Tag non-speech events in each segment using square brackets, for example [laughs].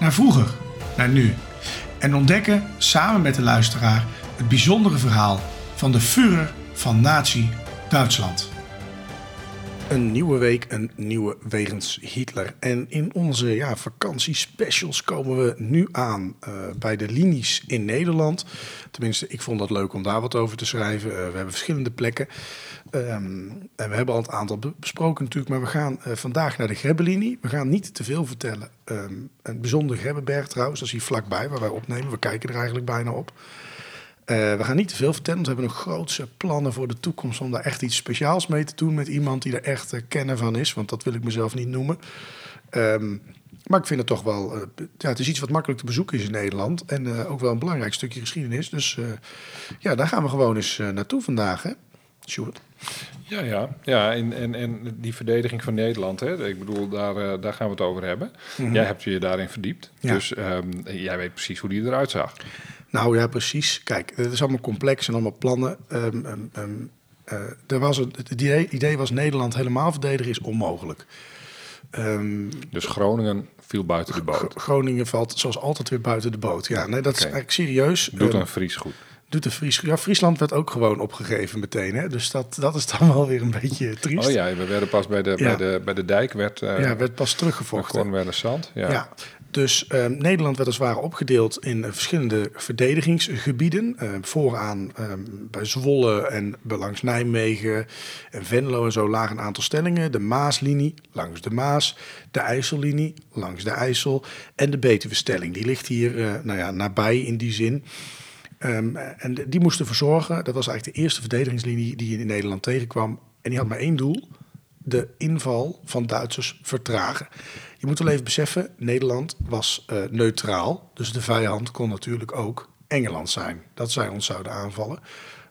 naar vroeger, naar nu. En ontdekken samen met de luisteraar het bijzondere verhaal van de Führer van Nazi Duitsland. Een nieuwe week, een nieuwe wegens Hitler. En in onze ja, vakantiespecials komen we nu aan eh, bij de linies in Nederland. Tenminste, ik vond dat leuk om daar wat over te schrijven. Eh, we hebben verschillende plekken. Ehm, en we hebben al het aantal be- besproken natuurlijk, maar we gaan eh, vandaag naar de Grebbelinie. We gaan niet te veel vertellen. Ehm, een bijzonder Grebbeberg trouwens, dat is hier vlakbij waar wij opnemen. We kijken er eigenlijk bijna op. Eh, we gaan niet te veel vertellen, want we hebben nog grootse plannen voor de toekomst om daar echt iets speciaals mee te doen met iemand die er echt uh, kenner van is, want dat wil ik mezelf niet noemen. Ehm, maar ik vind het toch wel, uh, ja, het is iets wat makkelijk te bezoeken is in Nederland en ook wel een belangrijk stukje geschiedenis. Dus ja, daar gaan we gewoon eens naartoe vandaag, hè, Sjoerd? Ja, ja, ja en, en, en die verdediging van Nederland, hè, ik bedoel, daar, daar gaan we het over hebben. Mm-hmm. Jij hebt je daarin verdiept, ja. dus um, jij weet precies hoe die eruit zag. Nou ja, precies. Kijk, het is allemaal complex en allemaal plannen. Um, um, um, uh, er was een, het idee, idee, was Nederland helemaal verdedigen is onmogelijk. dus Groningen viel buiten de boot? Groningen valt zoals altijd weer buiten de boot. Ja, nee, dat okay. is eigenlijk serieus. Doet een Fries goed. Doet de Fries Ja, Friesland werd ook gewoon opgegeven meteen. Hè? Dus dat, dat is dan [laughs] wel weer een beetje triest. Oh ja, we werden pas bij de, ja. bij de, bij de dijk. Werd, uh, ja, werd pas teruggevochten. Gewoon zand. Ja. ja. Dus uh, Nederland werd als het ware opgedeeld in uh, verschillende verdedigingsgebieden. Uh, vooraan bij Zwolle en langs Nijmegen en Venlo en zo lagen een aantal stellingen. De Maaslinie langs de Maas, de IJssellinie langs de IJssel en de Betuwe-stelling. Die ligt hier nou ja, nabij in die zin. En die moesten verzorgen, dat was eigenlijk de eerste verdedigingslinie die je in Nederland tegenkwam. En die had maar één doel, de inval van Duitsers vertragen. Je moet wel even beseffen, Nederland was uh, neutraal. Dus de vijand kon natuurlijk ook Engeland zijn. Dat zij ons zouden aanvallen.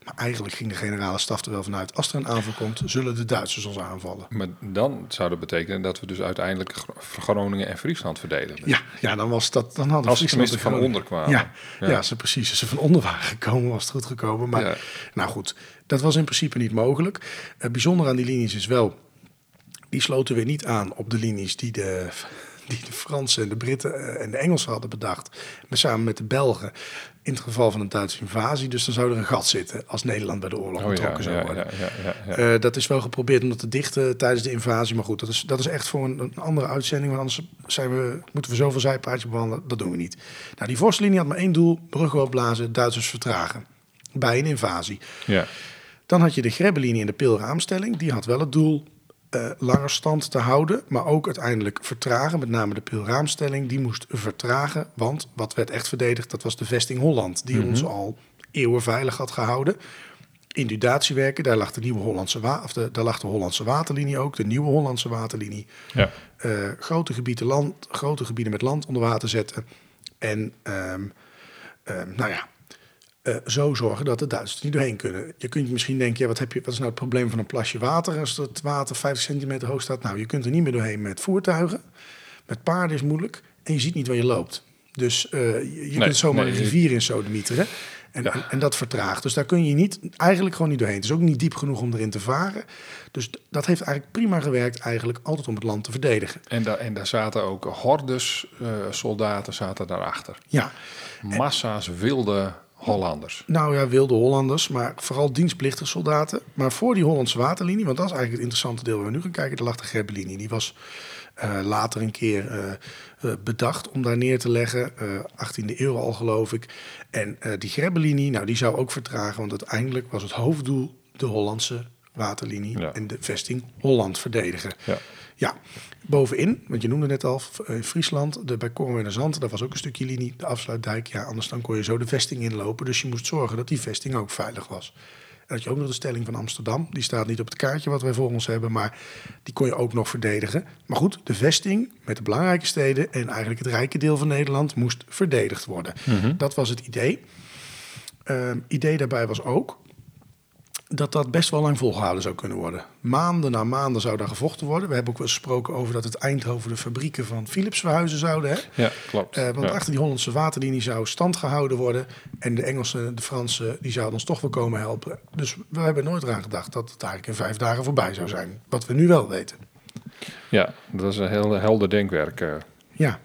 Maar eigenlijk ging de generale staf er wel vanuit... als er een aanval komt, zullen de Duitsers ons aanvallen. Maar dan zou dat betekenen dat we dus uiteindelijk Groningen en Friesland verdedigen. Ja, ja dan was dat... Dan hadden als ze van onder kwamen. Ja, ja. ja ze precies. Als ze van onder waren gekomen, was het goed gekomen. Maar ja. nou goed, dat was in principe niet mogelijk. Het bijzonder aan die linies is wel... die sloten weer niet aan op de linies die de die de Fransen en de Britten en de Engelsen hadden bedacht. Maar samen met de Belgen. In het geval van een Duitse invasie. Dus dan zou er een gat zitten als Nederland bij de oorlog oh, betrokken ja, zou worden. Ja, ja, uh, dat is wel geprobeerd om dat te dichten tijdens de invasie. Maar goed, dat is, dat is echt voor een, een andere uitzending. Want anders zijn we, moeten we zoveel zijpaardjes behandelen. Dat doen we niet. Nou, die vorstlinie had maar één doel. Bruggen opblazen, Duitsers vertragen. Bij een invasie. Ja. Dan had je de Grebbelinie en de Pilraamstelling. Die had wel het doel uh, langer stand te houden, maar ook uiteindelijk vertragen. Met name de pilraamstelling, die moest vertragen. Want wat werd echt verdedigd, dat was de vesting Holland, die mm-hmm. ons al eeuwen veilig had gehouden. Indudatiewerken, daar lag de nieuwe Hollandse, wa- of de, daar lag de Hollandse waterlinie ook, de nieuwe Hollandse waterlinie. Ja. Uh, grote, gebieden land, grote gebieden met land onder water zetten. En um, um, nou ja, uh, zo zorgen dat de Duitsers niet doorheen kunnen. Je kunt misschien denken, ja, wat, heb je, wat is nou het probleem van een plasje water als het water 50 centimeter hoog staat? Nou, je kunt er niet meer doorheen met voertuigen. Met paarden is moeilijk en je ziet niet waar je loopt. Dus uh, je, je nee, kunt zomaar nee, een rivier in sodemieteren. En, ja. en, en, dat vertraagt. Dus daar kun je niet, eigenlijk gewoon niet doorheen. Het is ook niet diep genoeg om erin te varen. Dus dat heeft eigenlijk prima gewerkt, eigenlijk altijd om het land te verdedigen. En, da, en daar zaten ook hordes uh, soldaten zaten daarachter. Ja. Massa's wilde Hollanders. Nou ja, wilde Hollanders, maar vooral dienstplichtige soldaten. Maar voor die Hollandse waterlinie, want dat is eigenlijk het interessante deel waar we nu gaan kijken, daar lag de Grebbelinie. Die was uh, later een keer uh, uh, bedacht om daar neer te leggen, 18e eeuw al geloof ik. En die Grebbelinie, nou die zou ook vertragen, want uiteindelijk was het hoofddoel de Hollandse waterlinie ja. en de vesting Holland verdedigen. Ja. Ja, bovenin, want je noemde net al, in Friesland, de, bij Kornwerd en Zand, daar was ook een stukje linie, de afsluitdijk. Ja, anders dan kon je zo de vesting inlopen. Dus je moest zorgen dat die vesting ook veilig was. En had je ook nog de stelling van Amsterdam. Die staat niet op het kaartje wat wij voor ons hebben, maar die kon je ook nog verdedigen. Maar goed, de vesting met de belangrijke steden en eigenlijk het rijke deel van Nederland moest verdedigd worden. Mhm. Dat was het idee. Uh, idee daarbij was ook dat dat best wel lang volgehouden zou kunnen worden. Maanden na maanden zou daar gevochten worden. We hebben ook wel gesproken over dat het Eindhoven de fabrieken van Philips verhuizen zouden. Hè? Ja, klopt. Uh, want ja. achter die Hollandse waterlinie zou stand gehouden worden. En de Engelsen, de Fransen, die zouden ons toch wel komen helpen. Dus we hebben nooit eraan gedacht dat het eigenlijk in vijf dagen voorbij zou zijn. Wat we nu wel weten. Ja, dat is een heel helder denkwerk. Uh. Ja.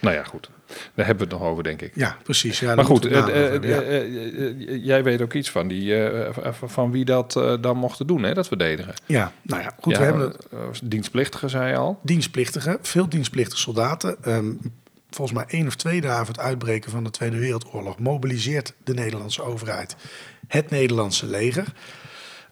Nou ja, goed. Daar hebben we het nog over, denk ik. Ja, precies. Ja, maar goed, jij weet ook iets van, die, van wie dat dan mochten doen, hè, dat verdedigen. Ja, nou ja, goed. We hebben het... dienstplichtigen, zei je al. Dienstplichtigen, veel dienstplichtige soldaten. Um, volgens mij één of twee dagen voor het uitbreken van de Tweede Wereldoorlog mobiliseert de Nederlandse overheid het Nederlandse leger.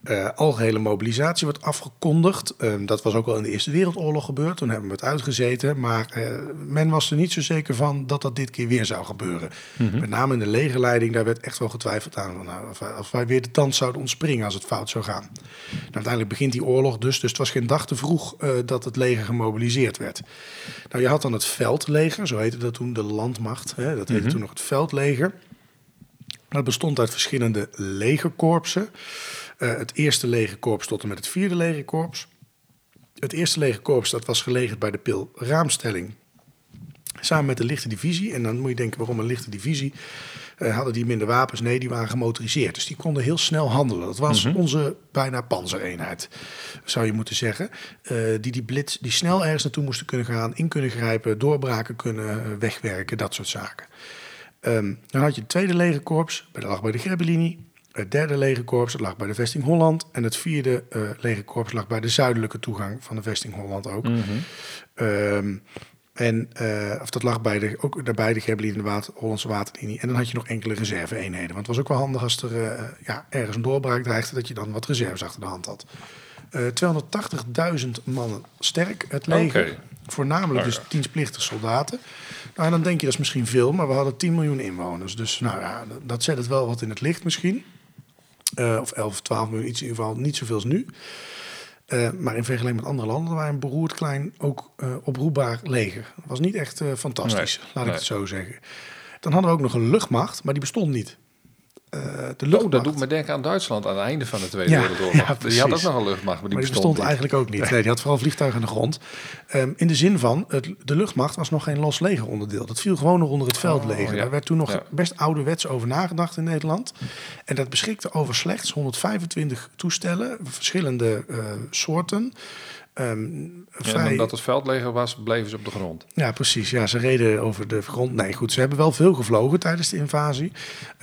Uh, algehele mobilisatie wordt afgekondigd. Uh, dat was ook al in de Eerste Wereldoorlog gebeurd. Toen hebben we het uitgezeten. Maar uh, men was er niet zo zeker van dat dat dit keer weer zou gebeuren. Mhm. Met name in de legerleiding, daar werd echt wel getwijfeld aan. Van, nou, of, wij, of, wij, weer de tand zouden ontspringen als het fout zou gaan. Nou, uiteindelijk begint die oorlog dus. Dus het was geen dag te vroeg eh, dat het leger gemobiliseerd werd. Nou, je had dan het veldleger, zo heette dat toen, de landmacht. Hè, dat heette Mhm. toen nog het veldleger. Dat bestond uit verschillende legerkorpsen. Uh, het eerste legerkorps tot en met het vierde legerkorps. Het eerste legerkorps dat was gelegerd bij de Pil Raamstelling. Samen met de lichte divisie. En dan moet je denken waarom een lichte divisie. Uh, hadden die minder wapens? Nee, die waren gemotoriseerd. Dus die konden heel snel handelen. Dat was Mhm. mm -hmm. onze bijna panzereenheid, zou je moeten zeggen. Uh, die die blitz, die snel ergens naartoe moesten kunnen gaan, in kunnen grijpen, doorbraken kunnen wegwerken, dat soort zaken. Um, dan had je het tweede legerkorps, dat lag bij de Grebbelinie. Het derde legerkorps lag bij de vesting Holland. En het vierde uh, legerkorps lag bij de zuidelijke toegang van de vesting Holland ook. Mm -hmm. um, en uh, of dat lag bij de, ook daarbij de Grebbelinie en de water, Hollandse waterlinie. En dan had je nog enkele reserve-eenheden. Want het was ook wel handig als er uh, ja, ergens een doorbraak dreigde... dat je dan wat reserves achter de hand had. Uh, 280.000 mannen sterk, het leger. Okay. Voornamelijk dus dienstplichtige soldaten. Nou, en dan denk je dat is misschien veel, maar we hadden 10 miljoen inwoners. Dus nou ja, dat zet het wel wat in het licht misschien. Uh, of 11 of 12 miljoen, iets in ieder geval niet zoveel als nu. Uh, maar in vergelijking met andere landen waren een beroerd klein, ook uh, oproepbaar leger. Dat was niet echt fantastisch, nee, laat nee. ik het zo zeggen. Dan hadden we ook nog een luchtmacht, maar die bestond niet. Uh, de luchtmacht. Oh, dat doet me denken aan Duitsland aan het einde van de Tweede Ja, Wereldoorlog. ja, die had ook nog een luchtmacht, maar die maar die bestond, eigenlijk ook niet. Nee, die had vooral vliegtuigen aan de grond. Um, in de zin van, het, de luchtmacht was nog geen los legeronderdeel. Dat viel gewoon nog onder het veldleger. Oh, ja. Daar werd toen nog best ouderwets over nagedacht in Nederland. En dat beschikte over slechts 125 toestellen, verschillende uh, soorten. Um, en omdat het veldleger was, bleven ze op de grond. Ja, precies. Ja, ze reden over de grond. Nee, goed, ze hebben wel veel gevlogen tijdens de invasie.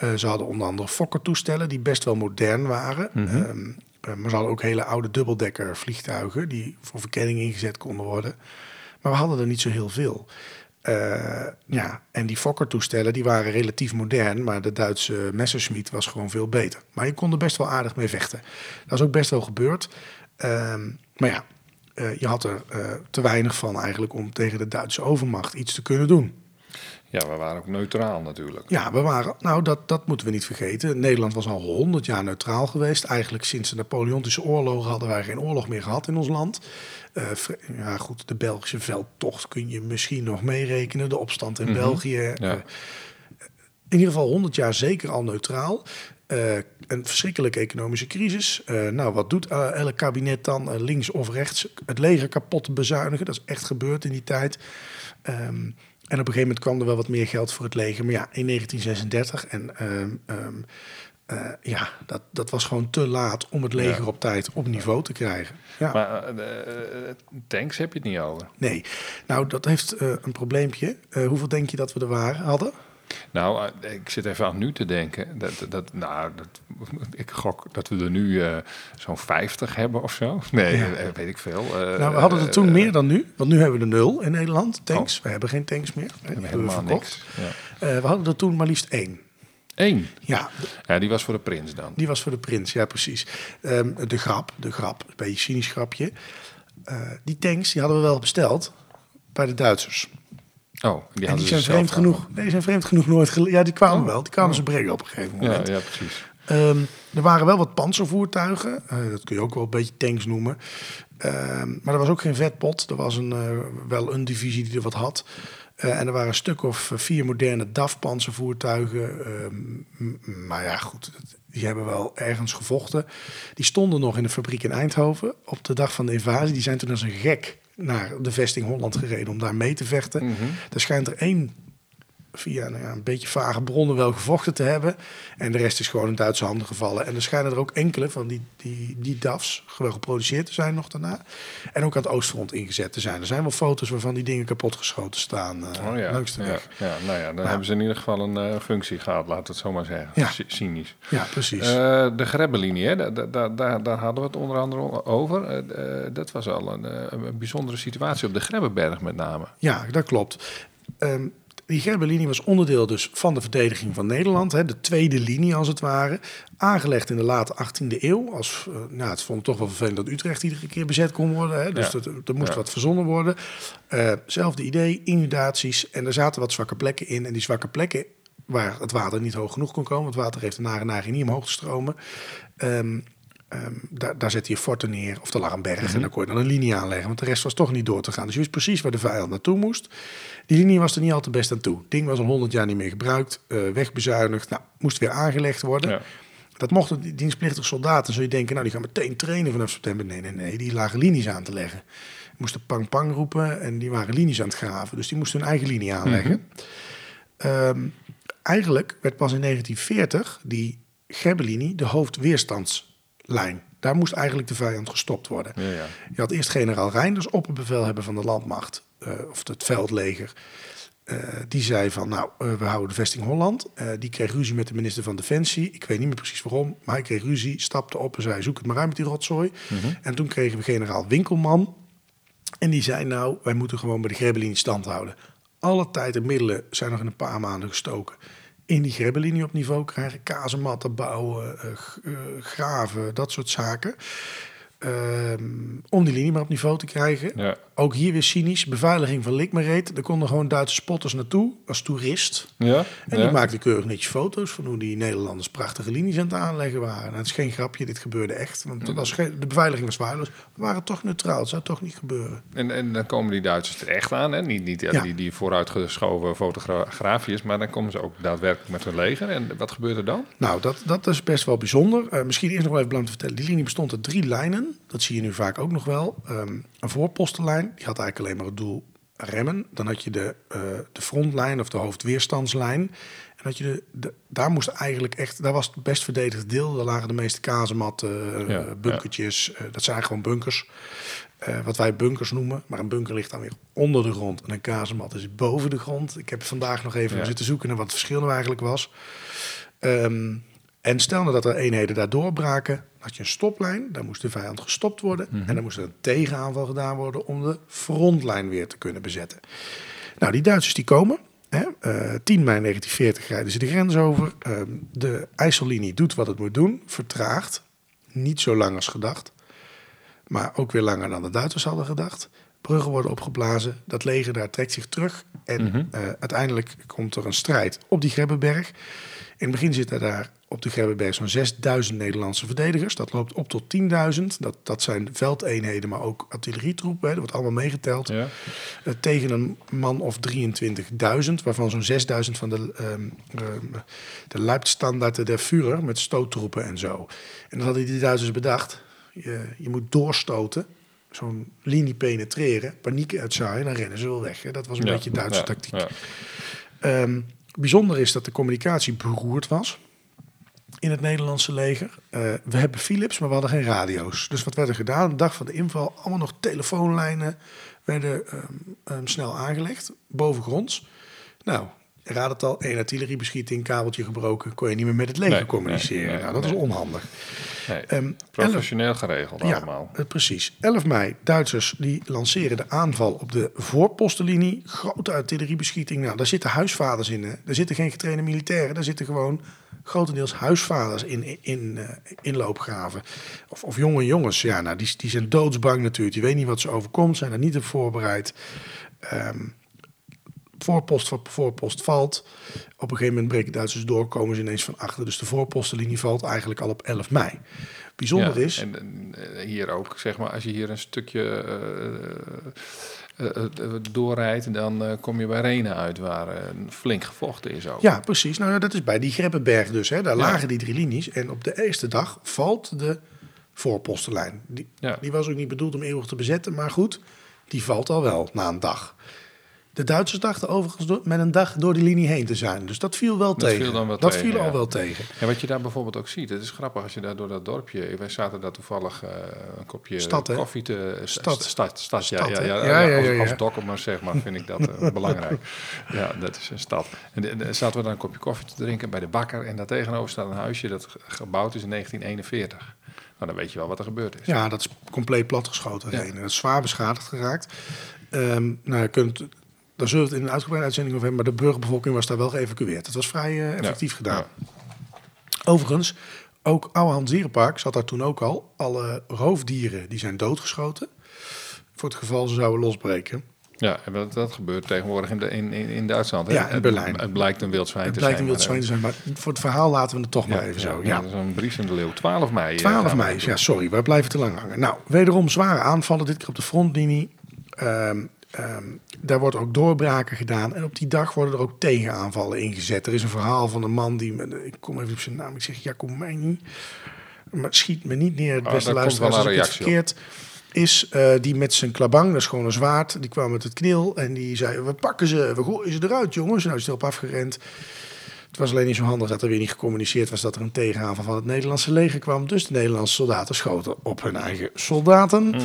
Uh, ze hadden onder andere Fokker-toestellen die best wel modern waren. Mhm. Um, uh, maar ze hadden ook hele oude dubbeldekker vliegtuigen die voor verkenning ingezet konden worden. Maar we hadden er niet zo heel veel. Uh, ja, en die Fokker-toestellen die waren relatief modern, maar de Duitse Messerschmitt was gewoon veel beter. Maar je kon er best wel aardig mee vechten. Dat is ook best wel gebeurd. Um, maar ja, uh, je had er uh, te weinig van eigenlijk om tegen de Duitse overmacht iets te kunnen doen. Ja, we waren ook neutraal natuurlijk. Ja, we waren, nou dat, dat moeten we niet vergeten. Nederland was al honderd jaar neutraal geweest. Eigenlijk sinds de Napoleontische oorlogen hadden wij geen oorlog meer gehad in ons land. Uh, ja goed, de Belgische veldtocht kun je misschien nog meerekenen. De opstand in Mhm. mm -hmm. België. Ja. in ieder geval 100 jaar zeker al neutraal. Uh, een verschrikkelijke economische crisis. Uh, nou, wat doet uh, elk kabinet dan, links of rechts? Het leger kapot bezuinigen. Dat is echt gebeurd in die tijd. Um, en op een gegeven moment kwam er wel wat meer geld voor het leger. Maar ja, in 1936 en um, um, ja, dat, dat was gewoon te laat om het leger Ja. op tijd op niveau te krijgen. Ja. Maar uh, tanks heb je het niet over. Nee, nou dat heeft uh, een probleempje. Hoeveel denk je dat we er waren, hadden? Nou, eh, ik zit even aan nu te denken. Dat, dat, nou, dat, ik gok dat we er nu eh, zo'n 50 hebben of zo. [laughs] Nee, Ja. eh, weet ik veel. Nou, we hadden er toen meer dan nu. Want nu hebben we de nul in Nederland, tanks. We hebben geen tanks meer. we hebben we helemaal niks. Ja. We hadden er toen maar liefst één. Eén. Ja, Ja, die was voor de prins dan. die was voor de prins. Ja, precies. Ehm, de grap, de grap, een beetje cynisch grapje. Die tanks die hadden we wel besteld bij de Duitsers. Oh, die en die zijn zelf vreemd genoeg. Nee, die zijn vreemd genoeg nooit gele- Ja, die kwamen Oh. wel. Die kwamen ze brengen op een gegeven Ja, moment. ja, precies. Ehm, er waren wel wat panzervoertuigen. Eh, dat kun je ook wel een beetje tanks noemen. Ehm, maar er was ook geen vetpot. Er was een, eh, wel een divisie die er wat had. Eh, en er waren een stuk of vier moderne DAF-panzervoertuigen. Ehm, maar ja, goed. Die hebben wel ergens gevochten. Die stonden nog in de fabriek in Eindhoven op de dag van de invasie. Die zijn toen als een gek naar de vesting Holland gereden om daar mee te vechten. Mhm. Er schijnt er één via nou ja, een beetje vage bronnen wel gevochten te hebben. En de rest is gewoon in Duitse handen gevallen. En er schijnen er ook enkele van die, die, die DAF's gewoon geproduceerd te zijn nog daarna. En ook aan het Oostfront ingezet te zijn. Er zijn wel foto's waarvan die dingen kapotgeschoten staan. eh, Oh ja. langs de weg. ja, nou ja, dan hebben ze in ieder geval een eh, functie gehad, laat het zo maar zeggen. Ja. Cy- Cynisch. Ja, precies. Eh, de Grebbelinie, hè, daar, daar, daar, daar hadden we het onder andere over. Dat was al een, een bijzondere situatie op de Grebbeberg met name. Ja, dat klopt. Ehm, die Gerbelinie was onderdeel dus van de verdediging van Nederland. Hè, de tweede linie als het ware. Aangelegd in de late 18e eeuw. Als, eh, nou, het vond ik toch wel vervelend dat Utrecht iedere keer bezet kon worden. Hè, dus Ja. dat, er moest Ja. wat verzonnen worden. Eh, zelfde idee, inundaties. En er zaten wat zwakke plekken in. En die zwakke plekken waar het water niet hoog genoeg kon komen. Want het water heeft een nare neiging niet omhoog te stromen. Ehm, ehm, daar, daar zette je forten neer. Of er lag een berg en dan kon je dan een linie aanleggen. Want de rest was toch niet door te gaan. Dus je wist precies waar de vijand naartoe moest. Die linie was er niet al te best aan toe. Het ding was al 100 jaar niet meer gebruikt. eh, wegbezuinigd. Nou, moest weer aangelegd worden. Ja. Dat mochten die dienstplichtige soldaten. Zul je denken, nou die gaan meteen trainen vanaf september. Nee, nee, nee. Die lagen linies aan te leggen. Moesten pang pang roepen en die waren linies aan het graven. Dus die moesten hun eigen linie aanleggen. Ehm, eigenlijk werd pas in 1940 die Grebbelinie de hoofdweerstandslijn. Daar moest eigenlijk de vijand gestopt worden. Ja, ja. Je had eerst generaal Reinders, opperbevelhebber van de landmacht, of het veldleger. Eh, die zei van, nou, eh, we houden de vesting Holland. Eh, die kreeg ruzie met de minister van Defensie. Ik weet niet meer precies waarom, maar hij kreeg ruzie, stapte op en zei, zoek het maar uit met die rotzooi. En toen kregen we generaal Winkelman. En die zei, nou, wij moeten gewoon bij de Grebbelinie stand houden. Alle tijd en middelen zijn nog in een paar maanden gestoken. In die Grebbelinie op niveau krijgen, kazematten bouwen, eh, eh, graven, dat soort zaken. Ehm, om die linie maar op niveau te krijgen. Ja. Ook hier weer cynisch, beveiliging van Likmereet. Er konden gewoon Duitse spotters naartoe als toerist. Ja? En ja. die maakten keurig netjes foto's van hoe die Nederlanders prachtige linies aan het aanleggen waren. En het is geen grapje, dit gebeurde echt. Want was geen, de beveiliging was waardeloos. We waren toch neutraal, het zou toch niet gebeuren. En, en dan komen die Duitsers er echt aan, hè? Niet, niet ja, die, die vooruitgeschoven fotografiërs, maar dan komen ze ook daadwerkelijk met hun leger. En wat gebeurt er dan? Nou, dat, dat is best wel bijzonder. Eh, misschien eerst nog wel even belangrijk te vertellen. Die linie bestond uit drie lijnen. Dat zie je nu vaak ook nog wel. Ehm, een voorpostenlijn, die had eigenlijk alleen maar het doel remmen. Dan had je de, eh, de frontlijn of de hoofdweerstandslijn. En dat je de, de- daar moest eigenlijk echt, daar was het best verdedigd deel. Daar lagen de meeste kazematten, eh, Ja, bunkertjes. eh, dat zijn gewoon bunkers. Wat wij bunkers noemen. Maar een bunker ligt dan weer onder de grond. En een kazemat is boven de grond. Ik heb vandaag nog even Ja. zitten zoeken naar wat het verschil nou eigenlijk was. Ehm, en stel nou dat er eenheden daar doorbraken, had je een stoplijn, daar moest de vijand gestopt worden. En dan moest er een tegenaanval gedaan worden om de frontlijn weer te kunnen bezetten. Nou, die Duitsers die komen. Hè, eh, 10 mei 1940 rijden ze de grens over. Ehm, de IJssellinie doet wat het moet doen, vertraagt. Niet zo lang als gedacht, maar ook weer langer dan de Duitsers hadden gedacht. Bruggen worden opgeblazen, dat leger daar trekt zich terug. En eh, uiteindelijk komt er een strijd op die Grebbeberg. In het begin zitten daar op de Grebbeberg zo'n 6000 Nederlandse verdedigers. Dat loopt op tot 10.000. Dat, dat zijn veldeenheden, maar ook artillerietroepen. Hè. Dat wordt allemaal meegeteld. Ja. Eh, tegen een man of 23.000, waarvan zo'n 6.000 van de, ehm, de Leibstandard der Führer met stoottroepen en zo. En dat hadden die Duitsers bedacht. Je, je moet doorstoten, zo'n linie penetreren, paniek uitzaaien, dan rennen ze wel weg. Hè. Dat was een Ja, beetje Duitse ja, tactiek. ja. Ehm, bijzonder is dat de communicatie beroerd was in het Nederlandse leger. Eh, we hebben Philips, maar we hadden geen radio's. Dus wat werd er gedaan? De dag van de inval, allemaal nog telefoonlijnen werden ehm, ehm, snel aangelegd, bovengronds. Nou, raad het al, één artilleriebeschieting, kabeltje gebroken, kon je niet meer met het leger Nee, communiceren. nee, nee, nou, dat is onhandig. Nee, Ehm, professioneel geregeld allemaal. Ja, eh, precies. 11 mei, Duitsers die lanceren de aanval op de voorpostenlinie. Grote artilleriebeschieting. Nou, daar zitten huisvaders in. Hè. Daar zitten geen getrainde militairen. Daar zitten gewoon grotendeels huisvaders in, in, in eh, inloopgraven. Of, of jonge jongens. Ja, nou, die, die zijn doodsbang natuurlijk. Die weten niet wat ze overkomt. Zijn er niet op voorbereid. Ehm, voorpost voor voorpost valt. Op een gegeven moment breken Duitsers door, komen ze ineens van achter. Dus de voorpostenlinie valt eigenlijk al op 11 mei. Bijzonder Ja, is, En, en, eh, hier ook, zeg maar, als je hier een stukje eh, eh, doorrijdt, dan kom je bij Renen uit, waar flink gevochten is ook. ja precies. Nou ja, dat is bij die Grebbeberg dus. Hè. Daar lagen die drie linies. En op de eerste dag valt de voorpostenlijn. Die, Ja. die was ook niet bedoeld om eeuwig te bezetten. Maar goed, die valt al wel na een dag. De Duitsers dachten overigens door- met een dag door die linie heen te zijn. Dus dat viel wel Dat tegen. viel dan wel dat tegen, viel al wel tegen. En wat je daar bijvoorbeeld ook ziet, het is grappig als je daar door dat dorpje, wij zaten daar toevallig eh, een kopje Stad, koffie te... Stad. Stad, stad, ja, Stad, ja, ja, Ja, ja, als, als maar zeg maar, vind ik dat eh, [laughs] belangrijk. Ja, dat is een stad. En zaten we daar een kopje koffie te drinken bij de bakker en daar tegenover staat een huisje dat ge- gebouwd is in 1941. Nou, dan weet je wel wat er gebeurd is. Ja, dat is compleet platgeschoten. Ja. heen. Dat is zwaar beschadigd geraakt. Ehm, nou, je kunt, daar zullen we het in een uitgebreide uitzending over hebben. Maar de burgerbevolking was daar wel geëvacueerd. Dat was vrij eh, effectief Ja, gedaan. ja. Overigens, ook Ouwehands Dierenpark zat daar toen ook al. Alle roofdieren die zijn doodgeschoten. Voor het geval ze zouden losbreken. Ja, en dat, dat gebeurt tegenwoordig in, de, in, in, Duitsland. hè? Ja, in Het- Berlijn. Het, blijkt een wild zwijn Het te blijkt zijn. een wild te zijn. Maar voor het verhaal laten we het toch maar, maar even zo. Ja, dat is een brief in de leeuw. 12 mei. eh, 12 gaan we mei, ja, sorry, wij blijven te lang hangen. Nou, wederom zware aanvallen, dit keer op de frontlinie. Ehm, daar wordt ook doorbraken gedaan. En op die dag worden er ook tegenaanvallen ingezet. Er is een verhaal van een man die, met- ik kom even op zijn naam, ik zeg Jacomini. Maar schiet me niet neer, het Ah, beste komt luisteraars, wel als ik het op. verkeerd is. eh, die met zijn klabang, dat is gewoon een zwaard, die kwam met het knil. En die zei, we pakken ze, we gooien ze eruit jongens. Nou is hij erop afgerend. Het was alleen niet zo handig dat er weer niet gecommuniceerd was dat er een tegenaanval van het Nederlandse leger kwam. Dus de Nederlandse soldaten schoten op hun eigen soldaten.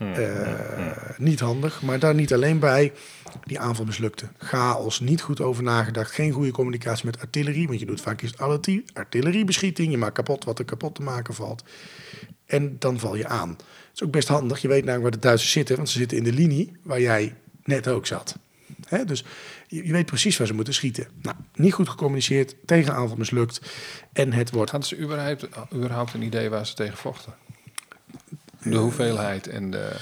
Eh, niet handig, maar daar niet alleen bij. Die aanval mislukte. Chaos, niet goed over nagedacht. Geen goede communicatie met artillerie. Want je doet vaak eens artillerie- artilleriebeschieting. Je maakt kapot wat er kapot te maken valt. En dan val je aan. Het is ook best handig. Je weet namelijk waar de Duitsers zitten. Want ze zitten in de linie waar jij net ook zat. Hè? Dus je, je weet precies waar ze moeten schieten. Nou, niet goed gecommuniceerd. Tegenaanval mislukt. En het wordt Hadden ze überhaupt, überhaupt een idee waar ze tegen vochten? De hoeveelheid en de...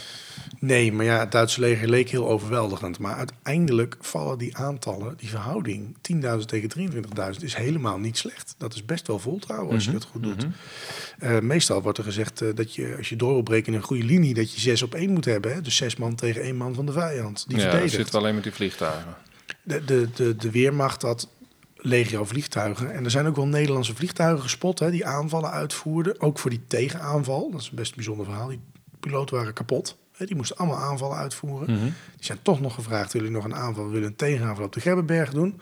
Nee, maar ja, het Duitse leger leek heel overweldigend. Maar uiteindelijk vallen die aantallen, die verhouding 10.000 tegen 23.000 is helemaal niet slecht. Dat is best wel voltrouwen als je dat goed doet. Eh, meestal wordt er gezegd eh, dat je, als je door wil breken in een goede linie, dat je zes op één moet hebben. Hè? Dus zes man tegen één man van de vijand. Die ja, verdedigt. zit alleen met die vliegtuigen. De, de, de, de Weermacht had legio vliegtuigen. En er zijn ook wel Nederlandse vliegtuigen gespot hè, die aanvallen uitvoerden. Ook voor die tegenaanval. Dat is een best bijzonder verhaal. Die piloten waren kapot. Hè, die moesten allemaal aanvallen uitvoeren. Mhm. Die zijn toch nog gevraagd, willen jullie nog een aanval, willen een tegenaanval op de Grebbeberg doen.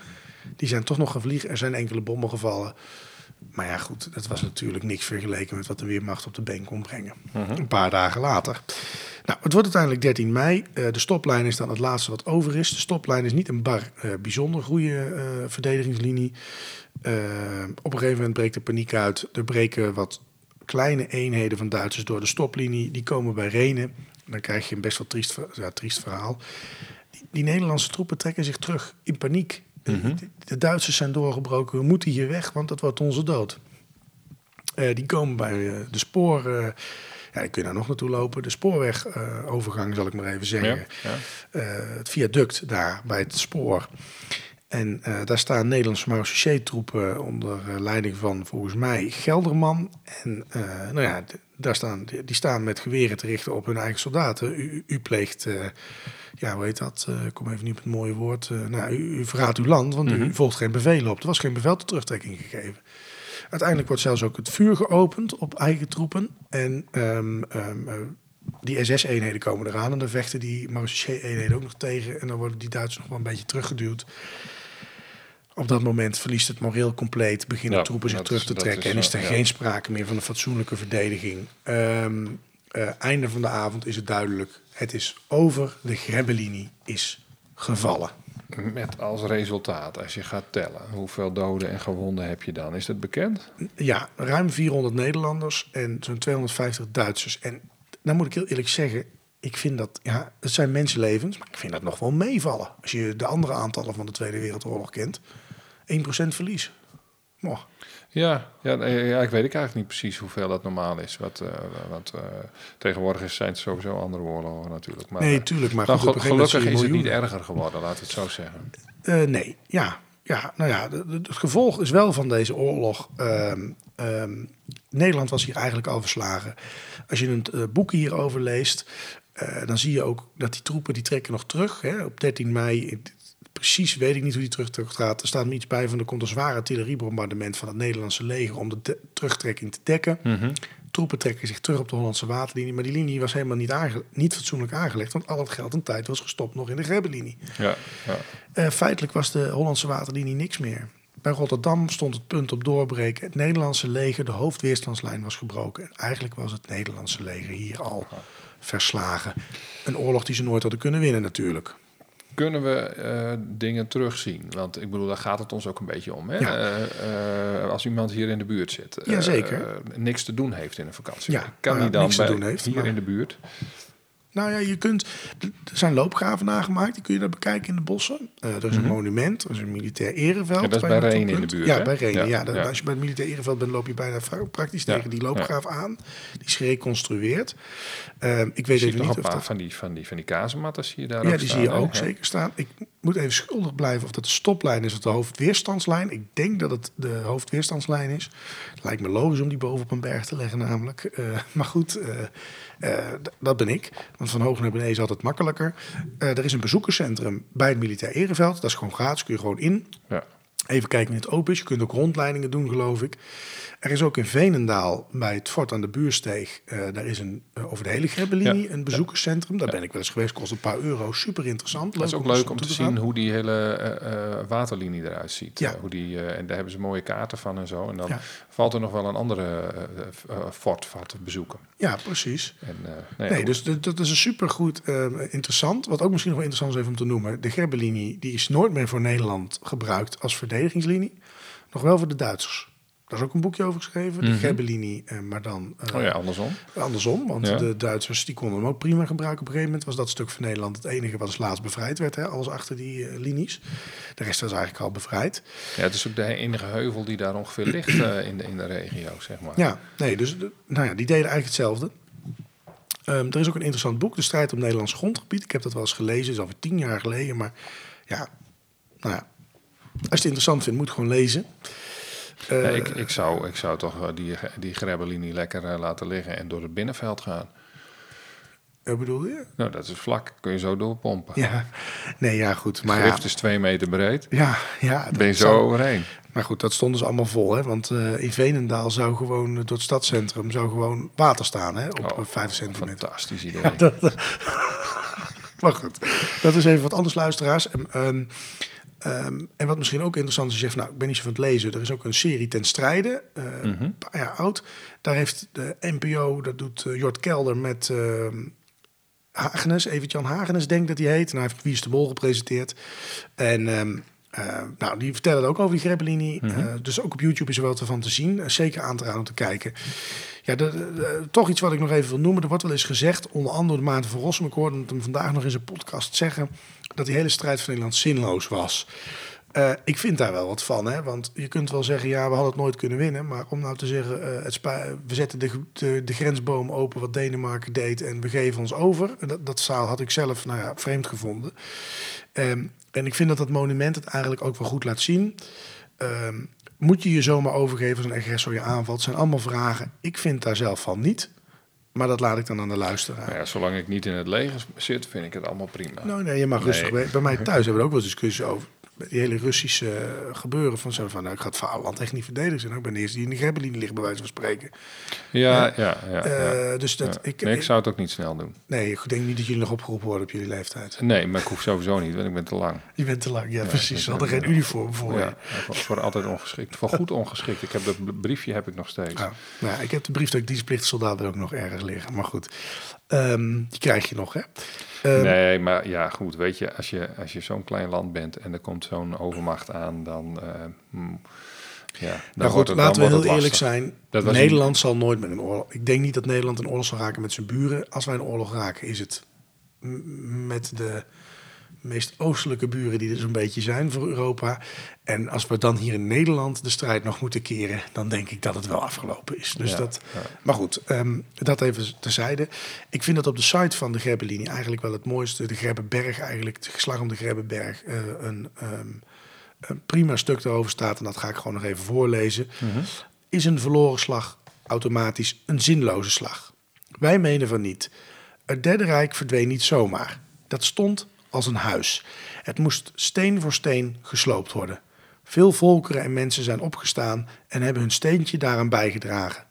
Die zijn toch nog gaan vliegen. Er zijn enkele bommen gevallen. Maar ja, goed, dat was natuurlijk niks vergeleken met wat de Weermacht op de been kon brengen. Een paar dagen later. Nou, het wordt uiteindelijk 13 mei. Eh, de stoplijn is dan het laatste wat over is. De stoplijn is niet een bar eh, bijzonder goede eh, verdedigingslinie. Op een gegeven moment breekt de paniek uit. Er breken wat kleine eenheden van Duitsers door de stoplinie. Die komen bij Renen. Dan krijg je een best wel triest, ja, triest verhaal. Die, die Nederlandse troepen trekken zich terug in paniek. De, de Duitsers zijn doorgebroken. We moeten hier weg, want dat wordt onze dood. Die komen bij de spoor. Ja, dan kun je daar nog naartoe lopen. De spoorwegovergang, zal ik maar even zeggen. Ja, ja. Eh, het viaduct daar bij het spoor. En eh, daar staan Nederlandse marechaussee-troepen onder eh, leiding van volgens mij Gelderman. En nou ja, daar staan, die staan met geweren te richten op hun eigen soldaten. U, pleegt, ja hoe heet dat? Ik kom even niet op het mooie woord. Nou, u, u verraadt uw land, want u volgt geen bevelen op. Er was geen bevel tot terugtrekking gegeven. Uiteindelijk wordt zelfs ook het vuur geopend op eigen troepen. En ehm, ehm, eh, die SS-eenheden komen eraan. En dan vechten die marechaussee-eenheden ook nog tegen. En dan worden die Duitsers nog wel een beetje teruggeduwd. Op dat moment verliest het moreel compleet. Beginnen Ja, troepen zich terug te trekken. is, en is er eh, ja. geen sprake meer van een fatsoenlijke verdediging. Eh, einde van de avond is het duidelijk. Het is over. De Grebbelinie is gevallen. Met als resultaat, als je gaat tellen, hoeveel doden en gewonden heb je dan? Is dat bekend? Ja, ruim 400 Nederlanders en zo'n 250 Duitsers. En dan moet ik heel eerlijk zeggen, ik vind dat, ja, het zijn mensenlevens, maar ik vind dat nog wel meevallen. Als je de andere aantallen van de Tweede Wereldoorlog kent. 1% verlies. Mooi. Ja, ja, ja, ik weet ik eigenlijk niet precies hoeveel dat normaal is. Wat, eh, want eh, tegenwoordig is- zijn het sowieso andere oorlogen natuurlijk. Maar, Nee, eh, tuurlijk, maar nou, goed, een gelukkig is het niet erger geworden, laat het zo zeggen. Nee, ja. Ja, nou ja, het gevolg is wel van deze oorlog. ehm, ehm, Nederland was hier eigenlijk al verslagen. Als je eh, boek hierover leest, dan zie je ook dat die troepen die trekken nog terug. Hè. Op 13 mei, precies weet ik niet hoe die terug teruggaat. Er staat me iets bij van er komt een zware artilleriebombardement van het Nederlandse leger om de de- terugtrekking te dekken. Troepen trekken zich terug op de Hollandse waterlinie, maar die linie was helemaal niet, niet fatsoenlijk aangelegd, want al het geld en tijd was gestopt nog in de Grebbelinie. Ja, ja. Eh, feitelijk was de Hollandse waterlinie niks meer. Bij Rotterdam stond het punt op doorbreken. Het Nederlandse leger, de hoofdweerstandslijn was gebroken. En eigenlijk was het Nederlandse leger hier al verslagen. Een oorlog die ze nooit hadden kunnen winnen natuurlijk. Kunnen we eh, dingen terugzien? Want ik bedoel, daar gaat het ons ook een beetje om. Hè? Ja. Eh, eh, als iemand hier in de buurt zit, niks te doen heeft in een vakantie, Ja, kan nou hij ja, dan bij, doen heeft, hier maar- in de buurt? Nou ja, je kunt. Er zijn loopgraven nagemaakt, die kun je daar bekijken in de bossen. Eh, er is een monument, er is een militair ereveld. Mhm. Ja, dat is bij Renen in de buurt, Ja, bij Renen. Ja, Ja, dan- ja. Als je bij het militair ereveld bent, loop je bijna praktisch tegen die loopgraaf aan. Die is gereconstrueerd. Eh, ik weet even nog niet of dat van die, van die, van die kazenmatten zie je daar Ja, ook die staan, zie je ook zeker staan. Ik moet even schuldig blijven of dat de stoplijn is of de hoofdweerstandslijn. Ik denk dat het de hoofdweerstandslijn is. Het lijkt me logisch om die boven op een berg te leggen namelijk. Eh, [laughs] maar goed, dat ben ik. Want van hoog naar beneden is altijd makkelijker. Eh, er is een bezoekerscentrum bij het militair ereveld. Dat is gewoon gratis, kun je gewoon in. Ja. Even kijken in het open is. Je kunt ook rondleidingen doen, geloof ik. Er is ook in Veenendaal bij het fort aan de Buursteeg. eh, daar is een, eh, over de hele Grebbelinie Ja. een bezoekerscentrum. Daar ben ik wel eens geweest. Kost een paar euro. Super interessant. Dat is ook leuk om te zien hoe die hele eh, waterlinie eruit ziet. Ja. Hoe die, en daar hebben ze mooie kaarten van en zo. En dan valt er nog wel een andere fort van te bezoeken. Ja, precies. En, Nee, goed. dus dat, is een supergoed eh, interessant. Wat ook misschien nog wel interessant is even om te noemen. De Grebbelinie die is nooit meer voor Nederland gebruikt als verdedigingslinie. Nog wel voor de Duitsers. Daar is ook een boekje over geschreven. De Grebbelinie, eh, maar dan eh, Oh ja, andersom. andersom. Want Ja. de Duitsers die konden hem ook prima gebruiken. Op een gegeven moment was dat stuk van Nederland het enige wat als laatst bevrijd werd. Hè? Alles achter die eh, linies. De rest was eigenlijk al bevrijd. Ja, het is ook de enige heuvel die daar ongeveer ligt in, de, in de regio, zeg maar. Ja, nee, dus de- nou ja, die deden eigenlijk hetzelfde. Ehm, er is ook een interessant boek, De strijd om Nederlands grondgebied. Ik heb dat wel eens gelezen, is alweer tien jaar geleden. Maar ja, nou ja, als je het interessant vindt, moet gewoon lezen. Eh, ik, ik, zou, ik zou toch die, die grebbelinie lekker eh, laten liggen en door het binnenveld gaan. Wat bedoel je? Nou, dat is vlak. Kun je zo doorpompen. Ja, nee, ja, goed. Maar Maar ja, is twee meter breed. ja, ja dat Ben je zo overheen. Maar goed, dat stonden ze allemaal vol. Hè? Want eh, in Veenendaal zou gewoon, door het stadscentrum, zou gewoon water staan. Hè? Op Oh, eh, vijf centimeter. Fantastisch idee. [laughs] Ja, dat, [laughs] maar goed, dat is even wat anders, luisteraars. En, ehm, en wat misschien ook interessant is, je zegt, nou, ik ben niet zo van het lezen. Er is ook een serie ten strijde, eh, een paar jaar oud. Daar heeft de NPO, dat doet eh, Jort Kelder met ehm Hagenes, Evert-Jan Hagenes, denk ik dat hij heet. En hij heeft Wie is de Bol gepresenteerd. En ehm, eh, nou, die vertellen ook over die Grebbelinie. Eh, dus ook op YouTube is er wel te van te zien. Eh, zeker aan te raden om te kijken. Ja, de, de- de- toch iets wat ik nog even wil noemen. Er wordt wel eens gezegd, onder andere door de Maarten van Rossum. Ik hoorde hem vandaag nog in zijn podcast zeggen... dat die hele strijd van Nederland zinloos was. Ik vind daar wel wat van, hè? want je kunt wel zeggen, ja, we hadden het nooit kunnen winnen. Maar om nou te zeggen, het we zetten de, de, grensboom open wat Denemarken deed en we geven ons over. Dat, dat zaal had ik zelf nou ja, vreemd gevonden. Ehm, en ik vind dat dat monument het eigenlijk ook wel goed laat zien. Ehm, moet je je zomaar overgeven als een agressor je aanvalt? Het zijn allemaal vragen. Ik vind daar zelf van niet. Maar dat laat ik dan aan de luisteraar. Nou ja, zolang ik niet in het leger zit, vind ik het allemaal prima. Nou, nee, je mag Nee. rustig. Bij, bij mij thuis hebben we er ook wel discussies over. Die hele Russische gebeuren van zo van, nou, ik ga het vaderland echt niet verdedigen. Nou, ik ben de eerste die in de Grebbelinie ligt, bij wijze van spreken. Ja, ja, ja. ja, Eh, dus dat, ja. ik, nee, ik zou het ook niet snel doen. nee, ik denk niet dat jullie nog opgeroepen worden op jullie leeftijd. Nee, maar ik hoef sowieso niet, want ik ben te lang. Je bent te lang, ja, precies. Ze hadden geen uniform voor. Ja, voor, voor altijd ongeschikt. Voor goed ongeschikt. Ik heb dat briefje heb ik nog steeds. Nou, nou ik heb de brief dat ik dienstplichtig soldaat er ook nog ergens liggen. Maar goed, Ehm, die krijg je nog, hè? Ehm, nee, maar ja, goed, weet je, als je, als je zo'n klein land bent en er komt zo'n overmacht aan, dan, mm, ja, dan nou goed, het, laten we heel eerlijk zijn. Nederland zal nooit met een oorlog... Ik denk niet dat Nederland een oorlog zal raken met zijn buren. Als wij een oorlog raken, is het met de meest oostelijke buren die er zo'n beetje zijn voor Europa. En als we dan hier in Nederland de strijd nog moeten keren... dan denk ik dat het wel afgelopen is. Dus Ja, dat, ja. Maar goed, ehm, dat even terzijde. Ik vind dat op de site van de Grebbelinie eigenlijk wel het mooiste. De Grebbeberg eigenlijk, de geslag om de Grebbeberg... eh, een, ehm, een prima stuk erover staat. En dat ga ik gewoon nog even voorlezen. Is een verloren slag automatisch een zinloze slag? Wij menen van niet. Het Derde Rijk verdween niet zomaar. Dat stond als een huis. Het moest steen voor steen gesloopt worden. Veel volkeren en mensen zijn opgestaan en hebben hun steentje daaraan bijgedragen.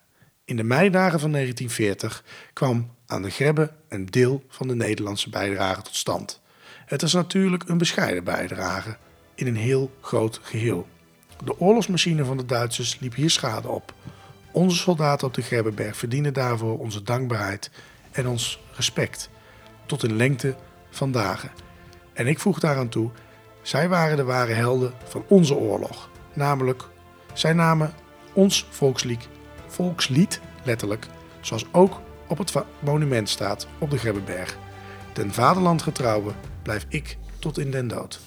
In de meidagen van 1940 kwam aan de Grebbe een deel van de Nederlandse bijdrage tot stand. Het is natuurlijk een bescheiden bijdrage in een heel groot geheel. De oorlogsmachine van de Duitsers liep hier schade op. Onze soldaten op de Grebbeberg verdienen daarvoor onze dankbaarheid en ons respect. Tot in lengte van dagen. En ik voeg daaraan toe, zij waren de ware helden van onze oorlog. Namelijk, zij namen ons volkslied, volkslied letterlijk, zoals ook op het monument staat op de Grebbeberg. Ten vaderland getrouwe blijf ik tot in den dood.